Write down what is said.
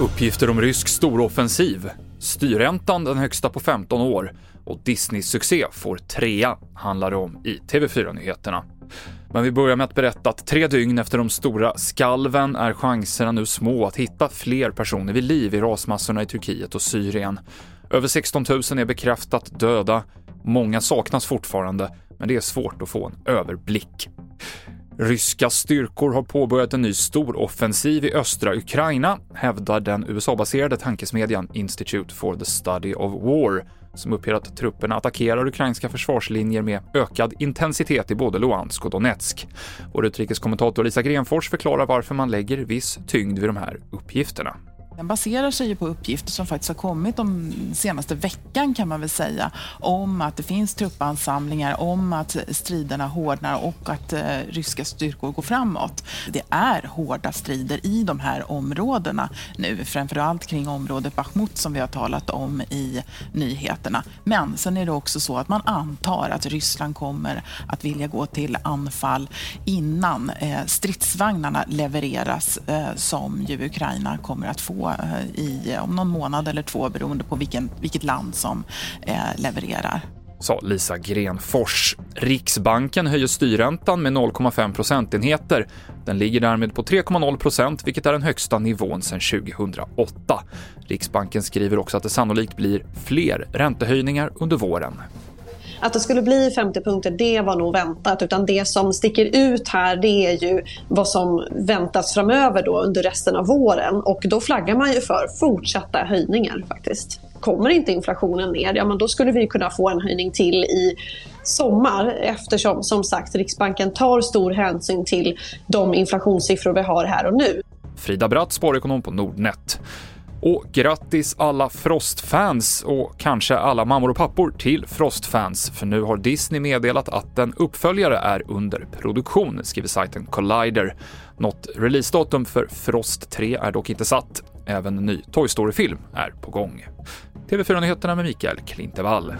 Uppgifter om rysk storoffensiv, styrräntan den högsta på 15 år och Disney-succé får trea, handlar det om i TV4-nyheterna. Men vi börjar med att berätta att tre dygn efter de stora skalven är chanserna nu små att hitta fler personer vid liv i rasmassorna i Turkiet och Syrien. Över 16 000 är bekräftat döda, många saknas fortfarande, men det är svårt att få en överblick. Ryska styrkor har påbörjat en ny storoffensiv i östra Ukraina, hävdar den USA-baserade tankesmedjan Institute for the Study of War, som uppger att trupperna attackerar ukrainska försvarslinjer med ökad intensitet i både Luhansk och Donetsk. Vår utrikeskommentator Lisa Grenfors förklarar varför man lägger viss tyngd vid de här uppgifterna. Den baserar sig ju på uppgifter som faktiskt har kommit de senaste veckan kan man väl säga om att det finns truppansamlingar, om att striderna hårdnar och att eh, ryska styrkor går framåt. Det är hårda strider i de här områdena nu, framförallt kring området Bachmut som vi har talat om i nyheterna. Men sen är det också så att man antar att Ryssland kommer att vilja gå till anfall innan eh, stridsvagnarna levereras eh, som ju Ukraina kommer att få Eh, I, eh, om någon månad eller två beroende på vilken, vilket land som eh, levererar sa Lisa Grenfors. Riksbanken höjer styrräntan med 0,5 procentenheter. Den ligger därmed på 3,0 procent, vilket är den högsta nivån sedan 2008. Riksbanken skriver också att det sannolikt blir fler räntehöjningar under våren. Att det skulle bli 50 punkter, det var nog väntat. Utan det som sticker ut här, det är ju vad som väntas framöver då under resten av våren. Och då flaggar man ju för fortsatta höjningar faktiskt. Kommer inte inflationen ner, ja men då skulle vi kunna få en höjning till i sommar eftersom som sagt Riksbanken tar stor hänsyn till de inflationssiffror vi har här och nu. Frida Bratt, sparekonom på Nordnet. Och grattis alla Frost-fans och kanske alla mammor och pappor till Frost-fans, för nu har Disney meddelat att en uppföljare är under produktion, skriver sajten Collider. Något releasedatum för Frost 3 är dock inte satt. Även en ny Toy Story-film är på gång. TV4-nyheterna med Mikael Klintevall.